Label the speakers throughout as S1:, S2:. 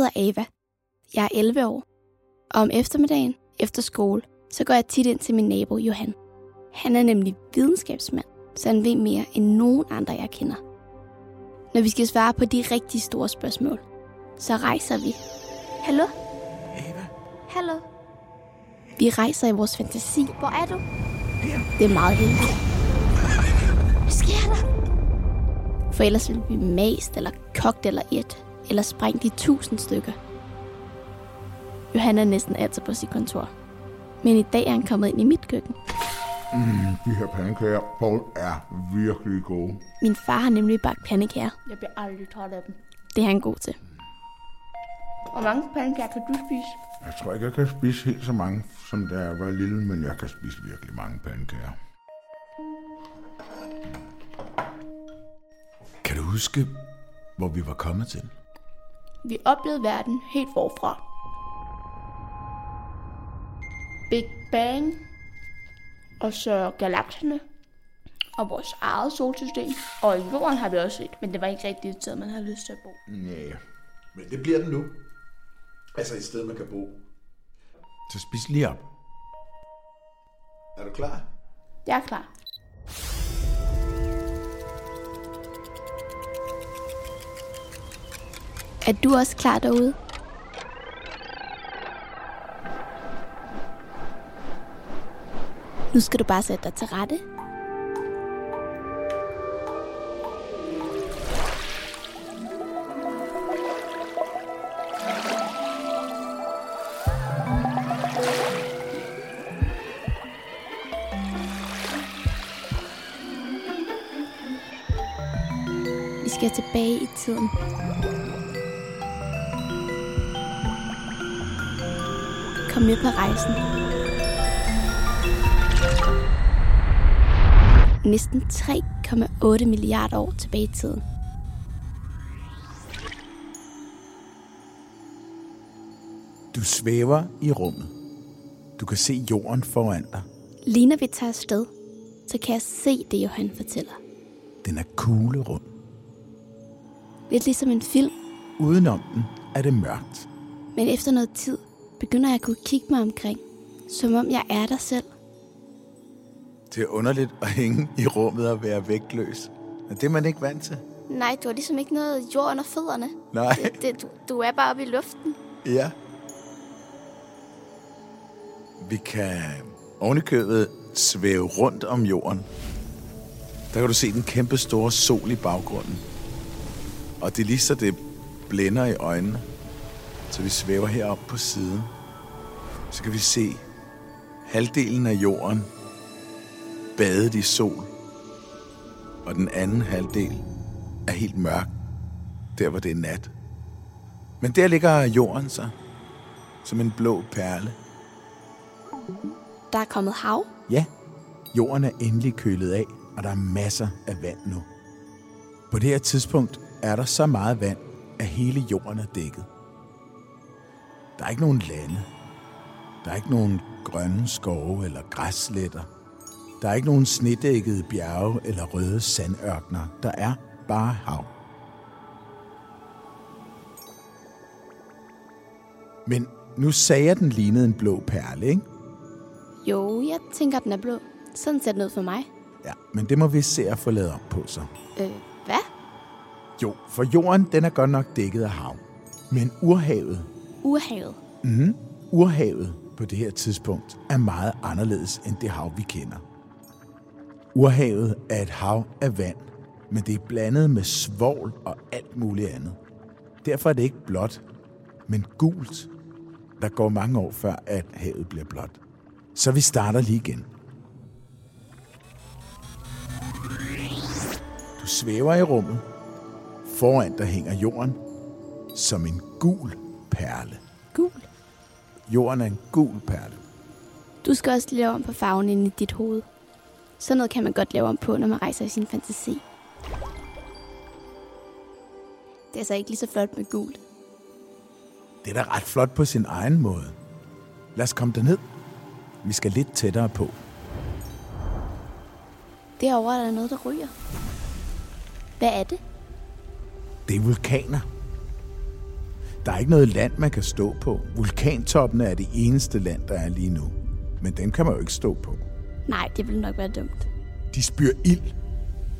S1: hedder Ava. Jeg er 11 år. Og om eftermiddagen, efter skole, så går jeg tit ind til min nabo Johan. Han er nemlig videnskabsmand, så han ved mere end nogen andre, jeg kender. Når vi skal svare på de rigtig store spørgsmål, så rejser vi. Hallo?
S2: Ava,
S1: Hallo? Vi rejser i vores fantasi.
S3: Hvor er du?
S1: Det er meget heldigt.
S3: Hvad sker der?
S1: For ellers ville vi mast eller kogt eller et, eller sprængt i tusind stykker. Johan er næsten altid på sit kontor. Men i dag er han kommet ind i mit køkken.
S2: de her pandekager, Paul, er virkelig gode.
S1: Min far har nemlig bagt pandekager.
S3: Jeg bliver aldrig træt af dem.
S1: Det er han god til.
S3: Hvor mange pandekager kan du spise?
S2: Jeg tror ikke, jeg kan spise helt så mange, som da jeg var lille, men jeg kan spise virkelig mange pandekager.
S4: Kan du huske, hvor vi var kommet til?
S3: Vi oplevede verden helt forfra. Big Bang, og så galakserne, og vores eget solsystem. Og jorden har vi også set, men det var ikke rigtig et sted, man havde lyst til at bo.
S2: Nej.
S5: Men det bliver den nu. Altså et sted, man kan bo.
S4: Så spis lige op.
S5: Er du klar?
S3: Jeg er klar.
S1: Er du også klar derude? Nu skal du bare sætte dig til rette. Vi skal tilbage i tiden. Kom med på rejsen. Næsten 3,8 milliarder år tilbage i tiden.
S4: Du svæver i rummet. Du kan se jorden foran dig.
S1: Lige når vi tager afsted, så kan jeg se det, Johan fortæller.
S4: Den er kuglerund.
S1: Lidt ligesom en film,
S4: Udenom den er det mørkt.
S1: men efter noget tid begynder jeg at kunne kigge mig omkring, som om jeg er der selv.
S4: Det er underligt at hænge i rummet og være vægtløs. Men det er man ikke vant til.
S1: Nej, du har ligesom ikke noget jord under fødderne.
S4: Nej.
S1: Det, det, du, du er bare oppe i luften.
S4: Ja. Vi kan ovenikøbet svæve rundt om jorden. Der kan du se den kæmpe store sol i baggrunden. Og det er lige så det blænder i øjnene. Så vi svæver herop på siden. Så kan vi se halvdelen af jorden badet i sol. Og den anden halvdel er helt mørk. Der hvor det er nat. Men der ligger jorden så, som en blå perle.
S1: Der er kommet hav.
S4: Ja, jorden er endelig kølet af, og der er masser af vand nu. På det her tidspunkt er der så meget vand, at hele jorden er dækket. Der er ikke nogen lande. Der er ikke nogen grønne skove eller græssletter. Der er ikke nogen snedækkede bjerge eller røde sandørkner. Der er bare hav. Men nu sagde jeg, den lignede en blå perle, ikke?
S1: Jo, jeg tænker, den er blå. Sådan ser den ud for mig.
S4: Ja, men det må vi se at få lavet om på så.
S1: Øh, hvad?
S4: Jo, for jorden den er godt nok dækket af hav. Men urhavet,
S1: Urhavet. Mm-hmm.
S4: urhavet på det her tidspunkt er meget anderledes end det hav, vi kender. Urhavet er et hav af vand, men det er blandet med svovl og alt muligt andet. Derfor er det ikke blåt, men gult. Der går mange år før, at havet bliver blåt. Så vi starter lige igen. Du svæver i rummet. Foran dig hænger jorden som en gul perle.
S1: Gul.
S4: Jorden er en gul perle.
S1: Du skal også lave om på farven inde i dit hoved. Sådan noget kan man godt lave om på, når man rejser i sin fantasi. Det er så ikke lige så flot med gult.
S4: Det er da ret flot på sin egen måde. Lad os komme derned. Vi skal lidt tættere på.
S1: Derovre er der noget, der ryger. Hvad er det?
S4: Det er vulkaner.
S6: Der er ikke noget land, man kan stå på. Vulkantoppene er det eneste land, der er lige nu. Men dem kan man jo ikke stå på.
S1: Nej, det ville nok være dumt.
S6: De spyr ild.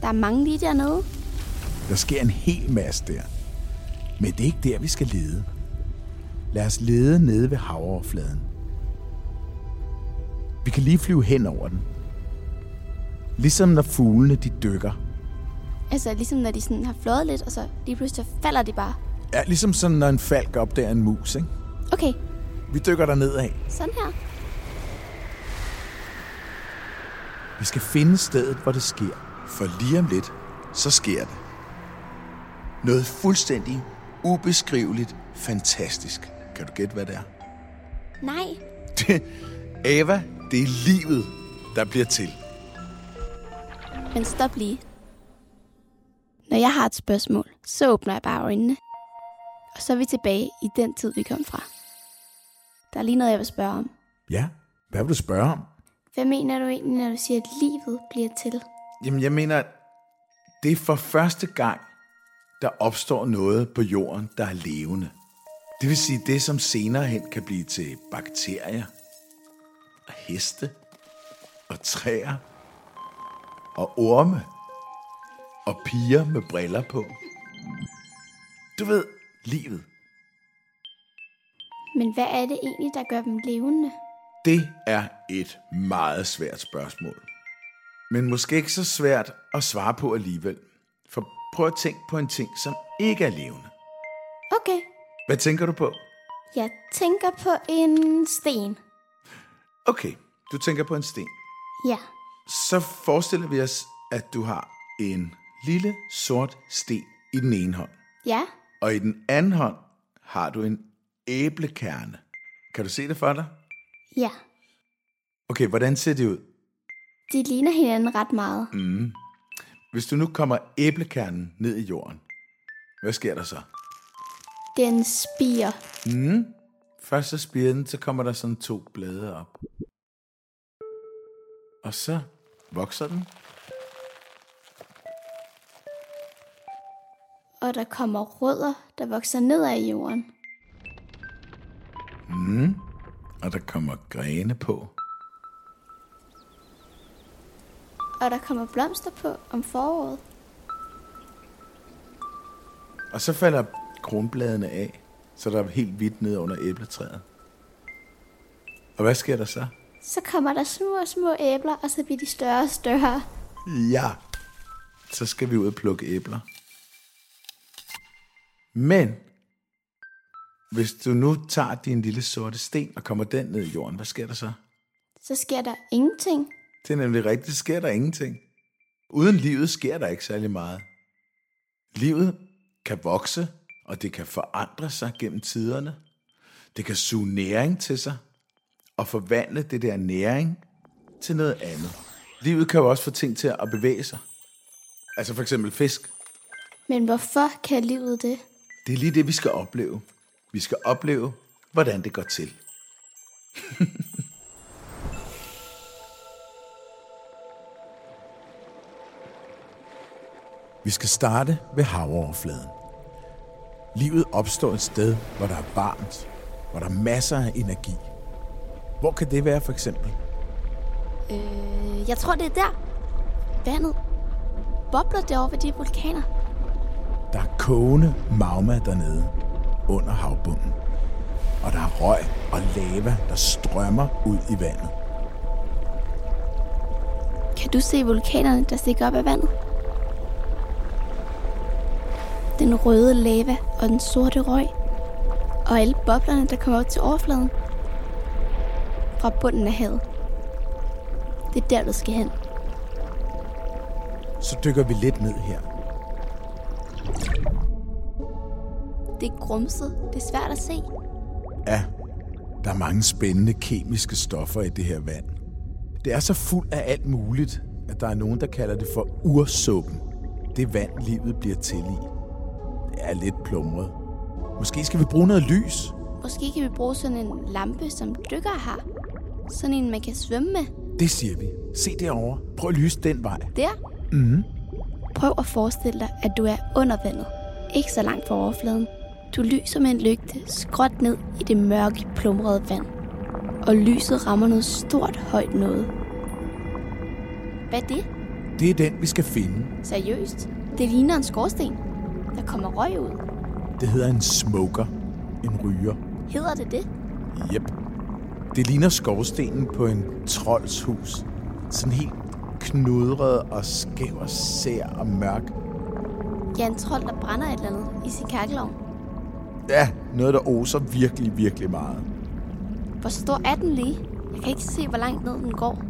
S1: Der er mange lige dernede.
S6: Der sker en hel masse der. Men det er ikke der, vi skal lede. Lad os lede nede ved havoverfladen. Vi kan lige flyve hen over den. Ligesom når fuglene de dykker.
S1: Altså ligesom når de sådan har flået lidt, og så lige pludselig falder de bare.
S6: Ja, ligesom sådan, når en falk opdager en mus, ikke?
S1: Okay,
S6: Vi dykker der nedad.
S1: sådan her.
S6: Vi skal finde stedet, hvor det sker.
S4: For lige om lidt, så sker det. Noget fuldstændig ubeskriveligt fantastisk. Kan du gætte, hvad det er?
S1: Nej,
S4: Det, Ava, det er livet, der bliver til.
S1: men stop lige. Når jeg har et spørgsmål, så åbner jeg bare øjnene. Og så er vi tilbage i den tid, vi kom fra. Der er lige noget, jeg vil spørge om.
S6: Ja, hvad vil du spørge om?
S1: Hvad mener du egentlig, når du siger, at livet bliver til?
S4: Jamen, jeg mener, det er for første gang, der opstår noget på jorden, der er levende. Det vil sige det, som senere hen kan blive til bakterier, og heste, og træer, og orme, og piger med briller på. Du ved, livet.
S1: Men hvad er det egentlig, der gør dem levende?
S4: Det er et meget svært spørgsmål. Men måske ikke så svært at svare på alligevel. For prøv at tænke på en ting, som ikke er levende.
S1: Okay,
S4: Hvad tænker du på?
S1: jeg tænker på en sten.
S4: Okay, du tænker på en sten.
S1: Ja,
S4: Så forestiller vi os, at du har en lille sort sten i den ene hånd.
S1: ja,
S4: Og i den anden hånd har du en æblekerne. Kan du se det for dig?
S1: ja.
S4: Okay, hvordan ser det ud?
S1: De ligner hinanden ret meget.
S4: Mm. Hvis du nu kommer æblekernen ned i jorden, hvad sker der så?
S1: Den spiger.
S4: Mm. Først så spirer den, så kommer der sådan to blade op. Og så vokser den.
S1: Og der kommer rødder, der vokser ned af jorden.
S4: Mm. Og der kommer grene på.
S1: Og der kommer blomster på om foråret.
S4: Og så falder kronbladene af, så der er helt hvidt ned under æbletræet. Og hvad sker der så?
S1: Så kommer der små, små æbler, og så bliver de større og større.
S4: Ja, så skal vi ud og plukke æbler. Men, hvis du nu tager din lille sorte sten og kommer den ned i jorden, hvad sker der så?
S1: Så sker der ingenting.
S4: Det er nemlig rigtigt, sker der ingenting. Uden livet sker der ikke særlig meget. Livet kan vokse, og det kan forandre sig gennem tiderne. Det kan suge næring til sig, og forvandle det der næring til noget andet. Livet kan jo også få ting til at bevæge sig. Altså for eksempel fisk.
S1: Men hvorfor kan livet det?
S4: Det er lige det, vi skal opleve. Vi skal opleve, hvordan det går til.
S6: Vi skal starte ved havoverfladen. Livet opstår et sted, hvor der er varmt, hvor der er masser af energi. Hvor kan det være for eksempel?
S1: Øh, jeg tror, det er der. Vandet bobler derovre ved de vulkaner.
S6: Der er kogende magma dernede under havbunden. Og der er røg og lava, der strømmer ud i vandet.
S1: Kan du se vulkanerne, der stikker op af vandet? Den røde lava og den sorte røg. Og alle boblerne, der kommer op til overfladen. Fra bunden af havet. Det er der, du skal hen.
S6: Så dykker vi lidt ned her.
S1: Det er grumset. Det er svært at se.
S6: Ja, der er mange spændende kemiske stoffer i det her vand. Det er så fuld af alt muligt, at der er nogen, der kalder det for ursuppen. Det vand, livet bliver til i. Det er lidt plumret. Måske skal vi bruge noget lys.
S1: Måske kan vi bruge sådan en lampe, som dykkere har. Sådan en, man kan svømme med.
S6: Det siger vi. Se derovre. Prøv at lyse den vej.
S1: Der.
S6: Mhm.
S1: Prøv at forestille dig, at du er under vandet. Ikke så langt fra overfladen. Du lyser med en lygte skråt ned i det mørke, plumrede vand. Og lyset rammer noget stort, højt noget. Hvad er det?
S4: Det er den, vi skal finde.
S1: Seriøst? Det ligner en skorsten. Der kommer røg ud.
S4: Det hedder en smoker. En ryger.
S1: Hedder det det?
S4: Jep. Det ligner skorstenen på en troldshus. Sådan helt knudret og skæv og sær og mørk.
S1: Ja, en trold, der brænder et eller andet i sin kakkelovn.
S4: Ja, noget, der oser virkelig, virkelig meget.
S1: Hvor stor er den lige? Jeg kan ikke se, hvor langt ned den går.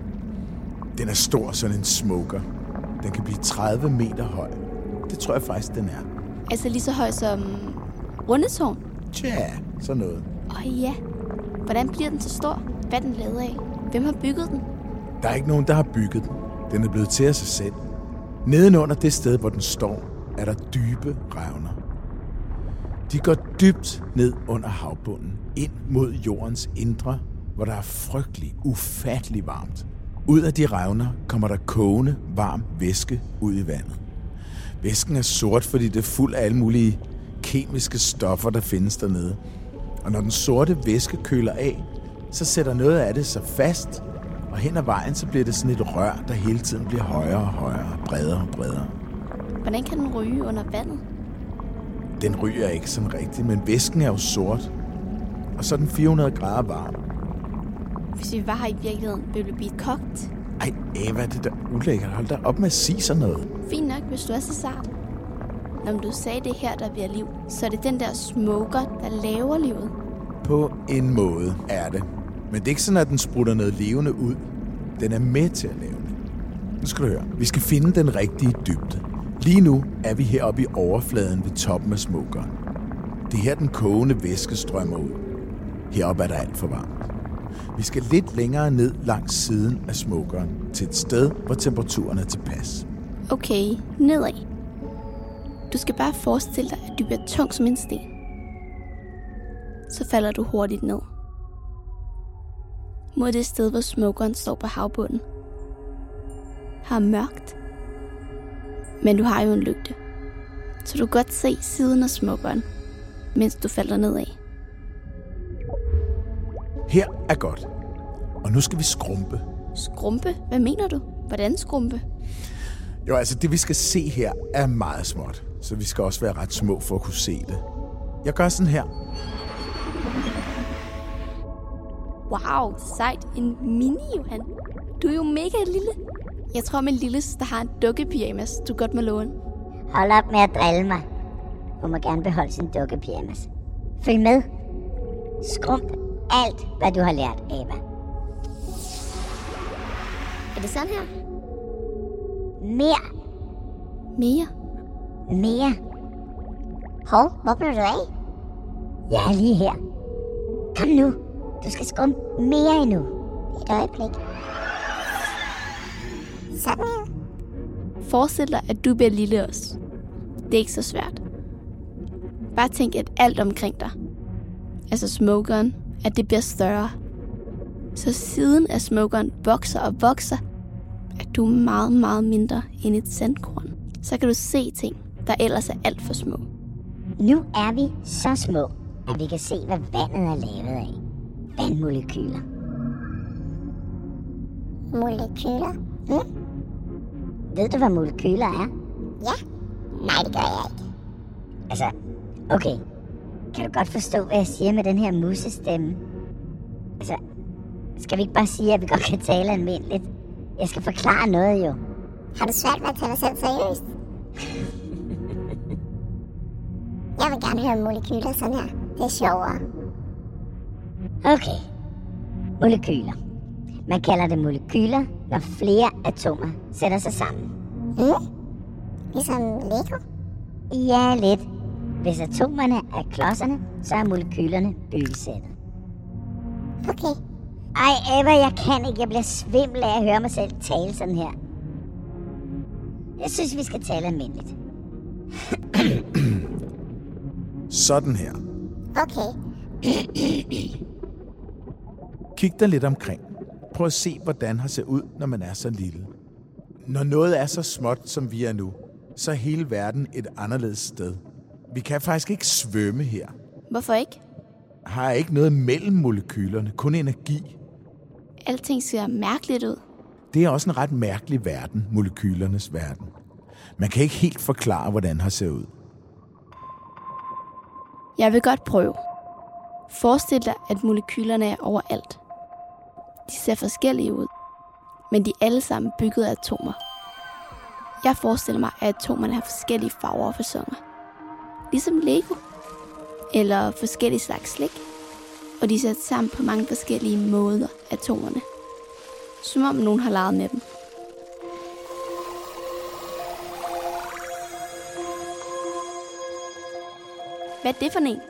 S4: Den er stor, sådan en smoker. Den kan blive 30 meter høj. Det tror jeg faktisk, den er.
S1: Altså lige så høj som Rundetårn?
S4: Tja, sådan noget.
S1: Åh oh, ja. Hvordan bliver den så stor? Hvad er den lavet af? Hvem har bygget den?
S4: Der er ikke nogen, der har bygget den. Den er blevet til af sig selv. Nedenunder det sted, hvor den står, er der dybe revner. De går dybt ned under havbunden, ind mod jordens indre, hvor der er frygtelig, ufattelig varmt. Ud af de revner kommer der kogende, varm væske ud i vandet. Væsken er sort, fordi det er fuld af alle mulige kemiske stoffer, der findes dernede. Og når den sorte væske køler af, så sætter noget af det sig fast, og hen ad vejen så bliver det sådan et rør, der hele tiden bliver højere og højere, bredere og bredere.
S1: Hvordan kan den ryge under vandet?
S4: Den ryger ikke sådan rigtigt, men væsken er jo sort. Og så er den 400 grader varm.
S1: Hvis vi var her i virkeligheden, ville vi blive kogt.
S4: Ej, Eva, det der ulækkert. Hold da op med at sige sådan noget.
S1: Fint nok, hvis du er så sart. Når du sagde det her, der bliver liv, så er det den der smoker, der laver livet.
S4: På en måde er det. Men det er ikke sådan, at den sprutter noget levende ud. Den er med til at lave det. Nu skal du høre. Vi skal finde den rigtige dybde. Lige nu er vi heroppe i overfladen ved toppen af smokeren. Det er her, den kogende væske strømmer ud. Heroppe er der alt for varmt. Vi skal lidt længere ned langs siden af smokeren, til et sted, hvor temperaturen er tilpas.
S1: Okay, nedad. Du skal bare forestille dig, at du bliver tung som en sten. Så falder du hurtigt ned. Mod det sted, hvor smokeren står på havbunden. Har mørkt. Men du har jo en lygte. Så du kan godt se siden af smokeren, mens du falder nedad.
S4: Her er godt. Og nu skal vi skrumpe.
S1: Skrumpe? Hvad mener du? Hvordan skrumpe?
S4: Jo, altså det vi skal se her er meget småt. Så vi skal også være ret små for at kunne se det. Jeg gør sådan her.
S1: Wow, sejt. En mini, Johan. Du er jo mega lille. Jeg tror, min lille der har en dukkepyjamas, du godt må låne.
S7: Hold op med at drille mig. Hun må gerne beholde sin dukkepyjamas. Følg med. Skrump alt, hvad du har lært, Ava.
S1: Er det sådan her?
S7: Mere.
S1: Mere?
S7: Mere. Hov, hvor blev du af? Jeg er lige her. Kom nu. Du skal skrumpe mere endnu. Et øjeblik. Sådan her.
S1: Forestil dig, at du bliver lille også. Det er ikke så svært. Bare tænk, at alt omkring dig, altså smokeren, at det bliver større. Så siden af smokeren vokser og vokser, at du er meget, meget mindre end et sandkorn. Så kan du se ting, der ellers er alt for små.
S7: Nu er vi så små, at vi kan se, hvad vandet er lavet af. Vandmolekyler. Molekyler? Hm? Ved du, hvad molekyler er? Ja. Nej, det gør jeg ikke. Altså, okay. Kan du godt forstå, hvad jeg siger med den her musestemme? Altså, skal vi ikke bare sige, at vi godt kan tale almindeligt? Jeg skal forklare noget jo.
S8: Har du svært ved at tage dig selv seriøst? Jeg vil gerne høre molekyler sådan her. Det er sjovere.
S7: Okay. Molekyler. Man kalder det molekyler, når flere atomer sætter sig sammen.
S8: Mm? Ligesom Lego?
S7: Ja, lidt. Hvis atomerne er klodserne, så er molekylerne byggesættet.
S8: Okay.
S7: Ej, Eva, jeg kan ikke. Jeg bliver svimmel af at høre mig selv tale sådan her. Jeg synes, vi skal tale almindeligt.
S4: Sådan her.
S8: Okay.
S4: Kig dig lidt omkring. Prøv at se, hvordan har ser ud, når man er så lille. Når noget er så småt, som vi er nu, så er hele verden et anderledes sted. Vi kan faktisk ikke svømme her.
S1: Hvorfor ikke?
S4: Har ikke noget mellem molekylerne, kun energi.
S1: Alting ser mærkeligt ud.
S4: Det er også en ret mærkelig verden, molekylernes verden. Man kan ikke helt forklare, hvordan har ser ud.
S1: Jeg vil godt prøve. Forestil dig, at molekylerne er overalt. De ser forskellige ud, men de er alle sammen bygget af atomer. Jeg forestiller mig, at atomerne har forskellige farver og fasonger. Ligesom Lego. Eller forskellige slags slik. Og de er sat sammen på mange forskellige måder, atomerne. Som om nogen har leget med dem. Hvad er det for en?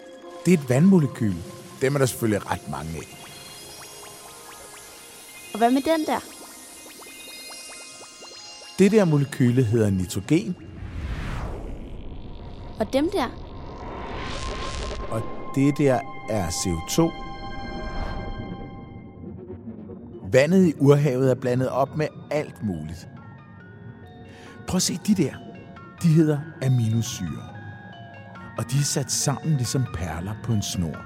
S4: Det er et vandmolekyl. Dem er der selvfølgelig ret mange af.
S1: Hvad med den der?
S4: Det der molekyle hedder nitrogen,
S1: Og dem der?
S4: og det der er CO2. Vandet i urhavet er blandet op med alt muligt. Prøv at se de der. De hedder aminosyre. Og de er sat sammen ligesom perler på en snor.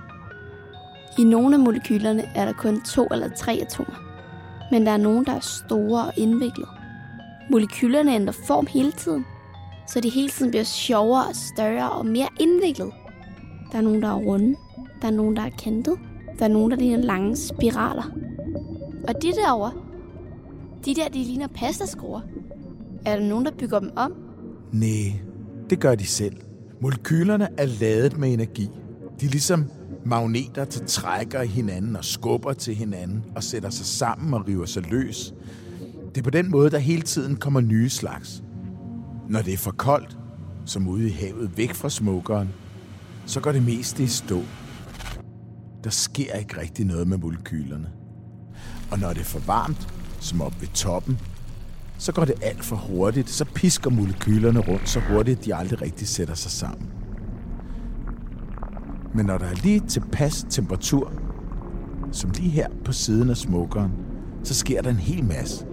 S1: I nogle af molekylerne er der kun to eller tre atomer. Men der er nogle, der er store og indviklede. Molekylerne ændrer form hele tiden, så de hele tiden bliver sjovere og større og mere indviklet. Der er nogen, der er runde. Der er nogen, der er kantet. Der er nogen, der ligner lange spiraler. Og de derovre, de der, de ligner pastaskruer. Er der nogen, der bygger dem om?
S4: Nej, det gør de selv. Molekylerne er ladet med energi. De er ligesom magneter, der trækker hinanden og skubber til hinanden og sætter sig sammen og river sig løs. Det er på den måde, der hele tiden kommer nye slags. Når det er for koldt, som ude i havet væk fra smokeren, så går det meste i stå. Der sker ikke rigtig noget med molekylerne. Og når det er for varmt, som op ved toppen, så går det alt for hurtigt. Så pisker molekylerne rundt så hurtigt, at de aldrig rigtig sætter sig sammen. Men når der er lige tilpas temperatur, som lige her på siden af smokeren, så sker der en hel masse.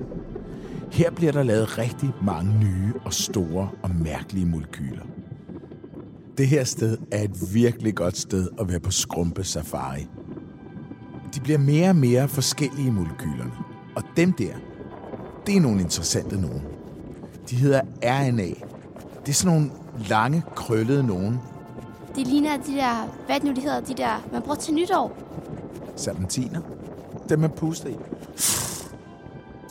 S4: Her bliver der lavet rigtig mange nye og store og mærkelige molekyler. Det her sted er et virkelig godt sted at være på skrumpe safari. De bliver mere og mere forskellige molekylerne. Og dem der, det er nogle interessante nogen. De hedder RNA. Det er sådan nogle lange, krøllede nogen.
S1: De ligner de der, hvad nu de hedder, de der, man bruger til nytår.
S4: Serpentiner. Dem man puster i.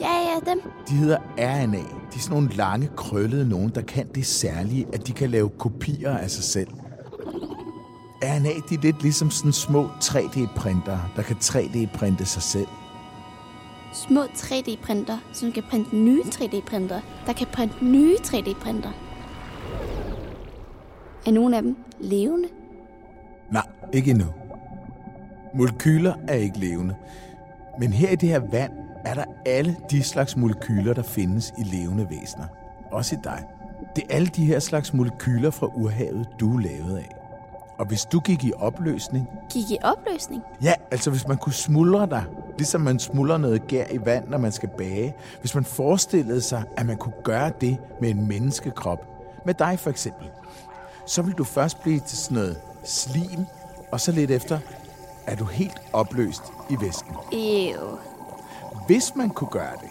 S1: Ja, ja, dem.
S4: De hedder RNA. De er sådan nogle lange, krøllede nogen, der kan det særlige, at de kan lave kopier af sig selv. RNA, de er lidt ligesom sådan små 3D-printere, der kan 3D-printe sig selv.
S1: Små 3D-printer, som kan printe nye 3D-printer, der kan printe nye 3D-printer. Er nogle af dem levende?
S4: Nej, ikke endnu. Molekyler er ikke levende. Men her i det her vand er der alle de slags molekyler, der findes i levende væsener. Også i dig. Det er alle de her slags molekyler fra urhavet, du er lavet af. Og hvis du gik i opløsning,
S1: Gik i opløsning?
S4: Ja, altså hvis man kunne smuldre dig, ligesom man smuldrer noget gær i vand, når man skal bage. Hvis man forestillede sig, at man kunne gøre det med en menneskekrop, med dig for eksempel, så vil du først blive til sådan noget slim, og så lidt efter er du helt opløst i væsken.
S1: Ew.
S4: Hvis man kunne gøre det,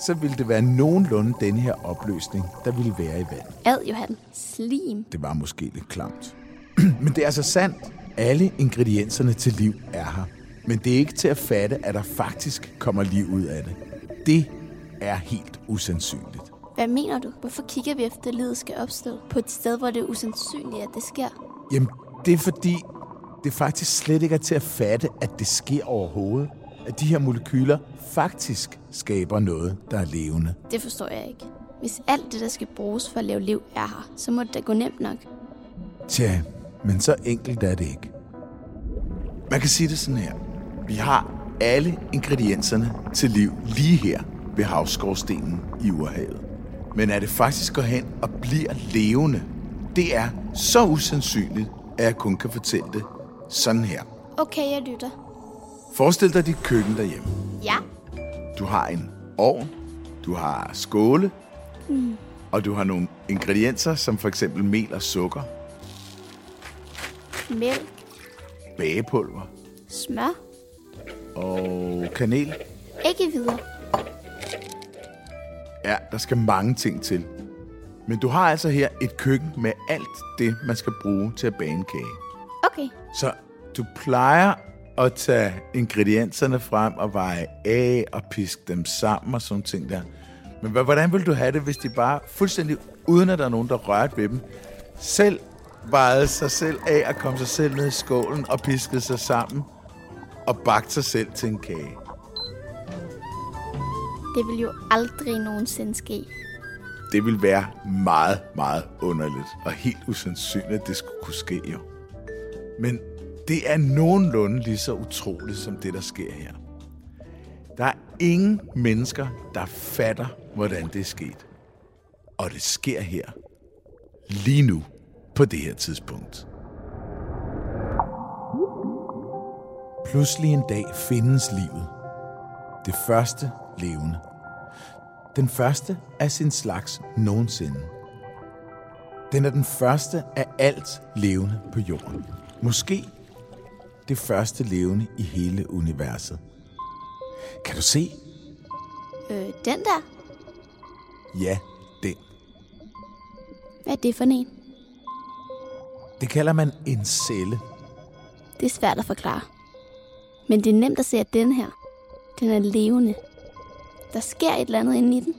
S4: så ville det være nogenlunde den her opløsning, der ville være i vand.
S1: Ad, Johan. Slim.
S4: Det var måske lidt klamt. Men det er altså sandt. Alle ingredienserne til liv er her. Men det er ikke til at fatte, at der faktisk kommer liv ud af det. Det er helt usandsynligt.
S1: Hvad mener du? Hvorfor kigger vi efter, at livet skal opstå på et sted, hvor det er usandsynligt, at det sker?
S4: Jamen, det er fordi, det faktisk slet ikke er til at fatte, at det sker overhovedet. At de her molekyler faktisk skaber noget, der er levende.
S1: Det forstår jeg ikke. Hvis alt det, der skal bruges for at lave liv, er her, så må det da gå nemt nok.
S4: Tja, men så enkelt er det ikke. Man kan sige det sådan her. Vi har alle ingredienserne til liv lige her ved havskorstenen i urhavet. Men at det faktisk går hen og bliver levende, det er så usandsynligt, at jeg kun kan fortælle det sådan her.
S1: Okay, jeg lytter.
S4: Forestil dig dit køkken derhjemme.
S1: Ja.
S4: Du har en ovn, du har skåle, mm. og du har nogle ingredienser, som for eksempel mel og sukker.
S1: Mælk,
S4: bagepulver
S1: smør,
S4: og kanel.
S1: ikke videre.
S4: Ja, der skal mange ting til. Men du har altså her et køkken med alt det, man skal bruge til at bage en kage.
S1: Okay,
S4: Så du plejer at tage ingredienserne frem og veje af og piske dem sammen og sådan ting der. Men hvordan vil du have det, hvis de bare fuldstændig, uden at der er nogen, der rørte ved dem, selv vejede sig selv af og kom sig selv ned i skålen og piskede sig sammen og bagte sig selv til en kage?
S1: Det vil jo aldrig nogensinde ske.
S4: Det vil være meget, meget underligt og helt usandsynligt, at det skulle kunne ske jo. Men det er nogenlunde lige så utroligt som det, der sker her. Der er ingen mennesker, der fatter, hvordan det er sket. Og det sker her. Lige nu. På det her tidspunkt. Pludselig en dag findes livet. Det første levende. Den første af sin slags nogensinde. Den er den første af alt levende på jorden. Måske det første levende i hele universet. Kan du se?
S1: Øh, den der,
S4: Ja, den.
S1: hvad er det for en?
S4: Det kalder man en celle.
S1: Det er svært at forklare. Men det er nemt at se, at den her, den er levende. Der sker et eller andet inde i den.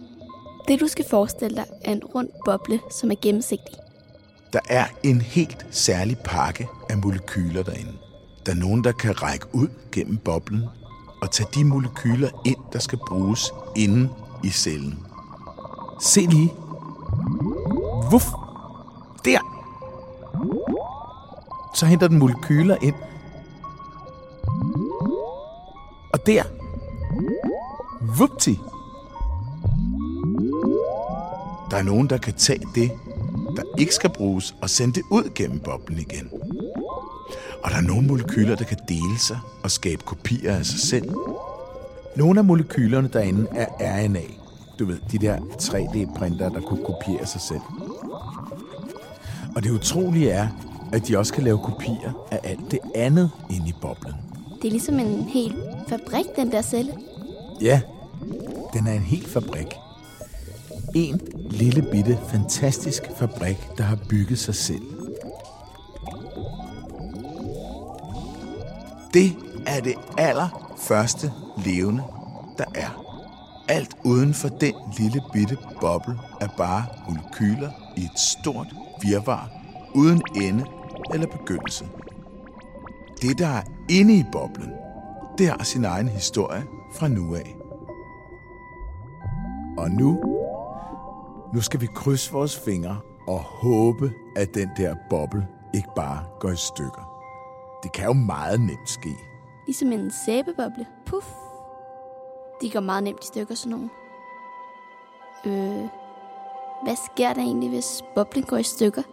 S1: Det du skal forestille dig er en rund boble, som er gennemsigtig.
S4: Der er en helt særlig pakke af molekyler derinde. Der er nogen, der kan række ud gennem boblen og tage de molekyler ind, der skal bruges inde i cellen. Se lige. Vuff. Der. Så henter den molekyler ind. Og der. Vupti. Der er nogen, der kan tage det, der ikke skal bruges, og sende det ud gennem boblen igen. Og der er nogle molekyler, der kan dele sig og skabe kopier af sig selv. Nogle af molekylerne derinde er RNA. Du ved, de der 3D-printer, der kunne kopiere sig selv. Og det utrolige er, at de også kan lave kopier af alt det andet inde i boblen.
S1: Det er ligesom en hel fabrik, den der celle.
S4: Ja, den er en hel fabrik. En lille bitte fantastisk fabrik, der har bygget sig selv. Det er det allerførste levende, der er. Alt uden for den lille bitte boble er bare molekyler i et stort virvar uden ende eller begyndelse. Det, der er inde i boblen, det har sin egen historie fra nu af. Og nu, nu skal vi krydse vores fingre og håbe, at den der boble ikke bare går i stykker. Det kan jo meget nemt ske.
S1: Ligesom en sæbeboble. Puff. De går meget nemt i stykker, sådan nogle. Øh, hvad sker der egentlig, hvis boblen går i stykker?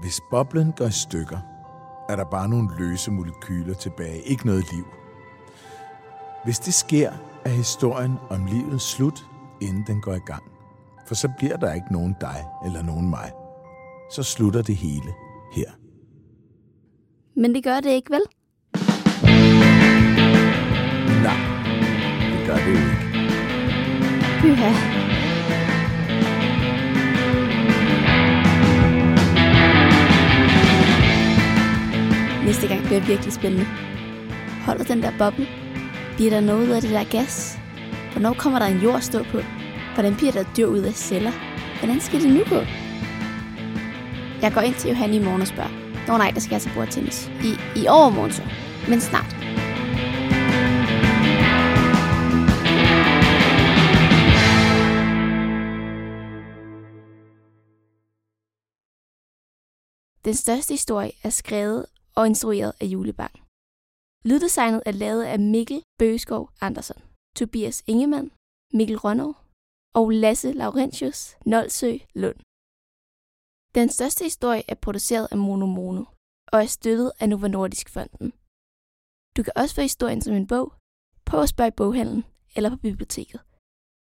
S4: Hvis boblen går i stykker, er der bare nogle løse molekyler tilbage, ikke noget liv. Hvis det sker, er historien om livet slut, inden den går i gang. For så bliver der ikke nogen dig eller nogen mig. Så slutter det hele her.
S1: Men det gør det ikke, vel?
S4: Nej, det gør det jo ikke.
S1: Pyha. Næste gang bliver virkelig spændende. Holder den der boble? Bliver der noget ud af det der gas? Hvornår kommer der en jord at stå på? Hvordan bliver der dyr ud af celler? Hvordan skal det nu gå? Jeg går ind til Johan i morgen og spørger. Nå nej, der skal altså jeg til bordtennis. I, i overmorgen så. Men snart. Den største historie er skrevet og instrueret af Julebang. Lyddesignet er lavet af Mikkel Bøgeskov Andersen, Tobias Ingemann, Mikkel Rønnow og Lasse Laurentius Nolsø Lund. Den største historie er produceret af Mono Mono og er støttet af Nova Nordisk Fonden. Du kan også få historien som en bog. på at spørge boghandlen eller på biblioteket.